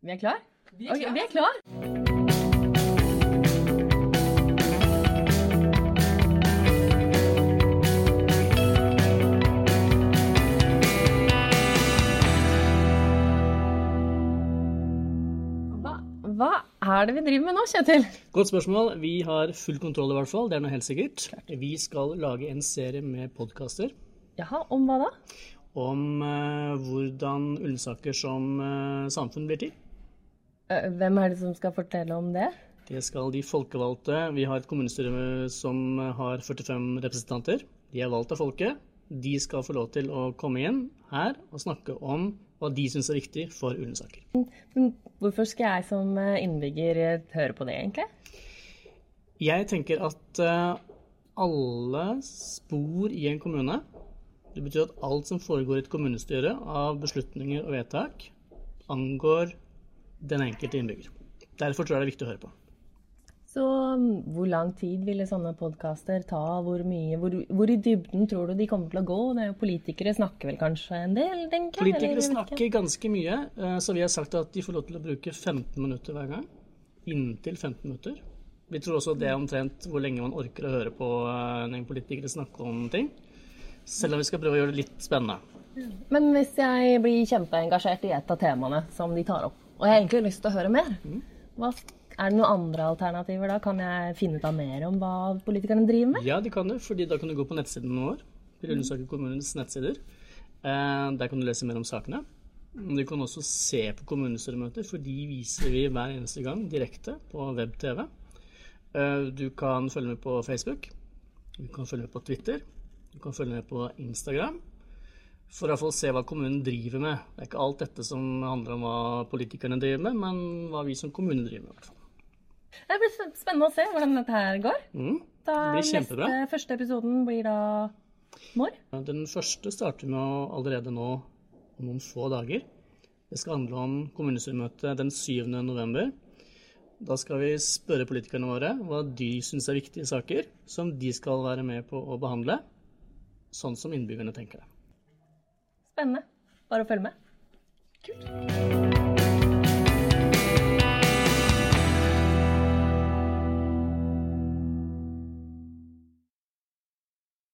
Vi er klar? Vi er klar. klar. vi er klar. Hva, hva er det vi driver med nå, Kjetil? Godt spørsmål. Vi har full kontroll i hvert fall, det er noe helt sikkert. Vi skal lage en serie med podkaster Jaha, om hva da? om uh, hvordan Ullensaker som uh, samfunn blir til. Eh, Hvem er det som skal fortelle om det? Det skal de folkevalgte. Vi har et kommunestyre som har 45 representanter. De er valgt av folket. De skal få lov til å komme inn her og snakke om hva de syns er viktig for Ullensaker. Men hvorfor skal jeg som eh, innbygger eh, høre på det, egentlig? Jeg tenker at alle spor i en kommune Det betyr at alt som foregår i et kommunestyre av beslutninger og vedtak, angår den enkelte innbygger. Derfor tror jeg det er viktig å høre på. Så mm, hvor lang tid ville sånne podkaster ta? Hvor mye, hvor, hvor i dybden tror du de kommer til å gå? Det er jo Politikere snakker vel kanskje en del, tenker jeg? eller Politikere ikke. snakker ganske mye, eh, så vi har sagt at de får lov til å bruke 15 minutter hver gang. Inntil 15 minutter. Vi tror også det er omtrent hvor lenge man orker å høre på eh, en gjeng politikere snakke om ting. Selv om vi skal prøve å gjøre det litt spennende. Men hvis jeg blir kjempeengasjert i et av temaene som de tar opp, og jeg har egentlig lyst til å høre mer, hva, er det noen andre alternativer da? Kan jeg finne ut av mer om hva politikerne driver med? Ja, det kan du, fordi da kan du gå på nettsiden vår. Ullensaker kommunes nettsider. Eh, Der kan du lese mer om sakene. Du kan også se på kommunestyremøter, for de viser vi hver eneste gang direkte på web-TV. Eh, Du kan følge med på Facebook. Du kan følge med på Twitter. Du kan følge med på Instagram. For å fall se hva kommunen driver med. Det er ikke alt dette som handler om hva politikerne driver med, men hva vi som kommune driver med. i hvert fall. Det blir spennende å se hvordan dette her går. Mm. Det blir kjempebra. Neste, første episoden blir da når? Den første starter vi med allerede nå om noen få dager. Det skal handle om kommunestyremøtet den 7. november. Da skal vi spørre politikerne våre hva de syns er viktige saker som de skal være med på å behandle, sånn som innbyggerne tenker det. Spennende. Bare å følge med. Kult.